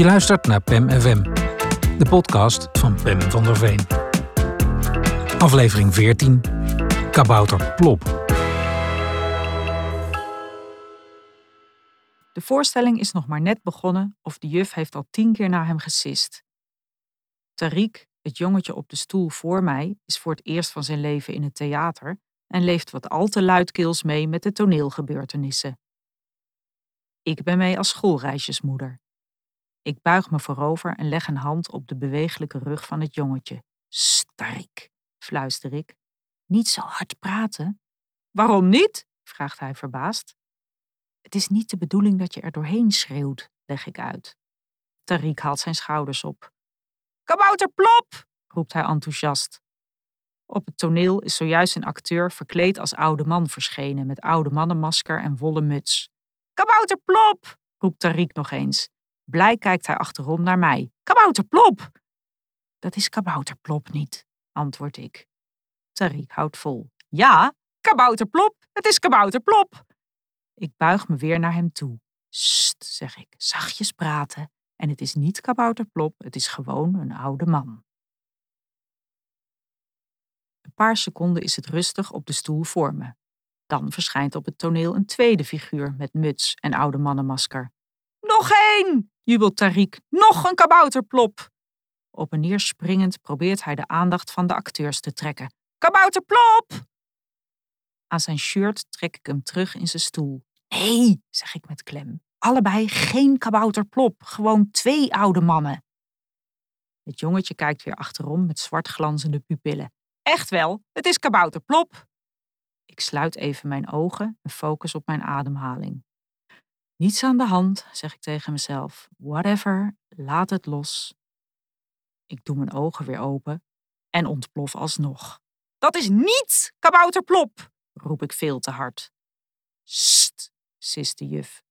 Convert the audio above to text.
Je luistert naar PEM FM, de podcast van Pem van der Veen. Aflevering 14, Kabouter Plop. De voorstelling is nog maar net begonnen of de juf heeft al tien keer naar hem gesist. Tariq, het jongetje op de stoel voor mij, is voor het eerst van zijn leven in het theater en leeft wat al te luidkeels mee met de toneelgebeurtenissen. Ik ben mee als schoolreisjesmoeder. Ik buig me voorover en leg een hand op de bewegelijke rug van het jongetje. Stark, fluister ik. Niet zo hard praten. Waarom niet? vraagt hij verbaasd. Het is niet de bedoeling dat je er doorheen schreeuwt, leg ik uit. Tariq haalt zijn schouders op. Kabouter plop! roept hij enthousiast. Op het toneel is zojuist een acteur verkleed als oude man verschenen met oude mannenmasker en wollen muts. Kabouter plop! roept Tariq nog eens. Blij kijkt hij achterom naar mij. Kabouter plop! Dat is kabouter plop niet, antwoord ik. Tariq houdt vol. Ja, kabouter plop, het is kabouter plop. Ik buig me weer naar hem toe. Sst, zeg ik, zachtjes praten. En het is niet kabouter plop, het is gewoon een oude man. Een paar seconden is het rustig op de stoel voor me. Dan verschijnt op het toneel een tweede figuur met muts en oude mannenmasker. Nog één! jubelt Tariq. Nog een kabouterplop! Op en neer springend probeert hij de aandacht van de acteurs te trekken. Kabouterplop! Aan zijn shirt trek ik hem terug in zijn stoel. Nee, zeg ik met klem. Allebei geen kabouterplop, gewoon twee oude mannen. Het jongetje kijkt weer achterom met zwart glanzende pupillen. Echt wel, het is kabouterplop. Ik sluit even mijn ogen en focus op mijn ademhaling. Niets aan de hand, zeg ik tegen mezelf. Whatever, laat het los. Ik doe mijn ogen weer open en ontplof alsnog. Dat is niet kabouterplop, roep ik veel te hard. Sst, sist de juf.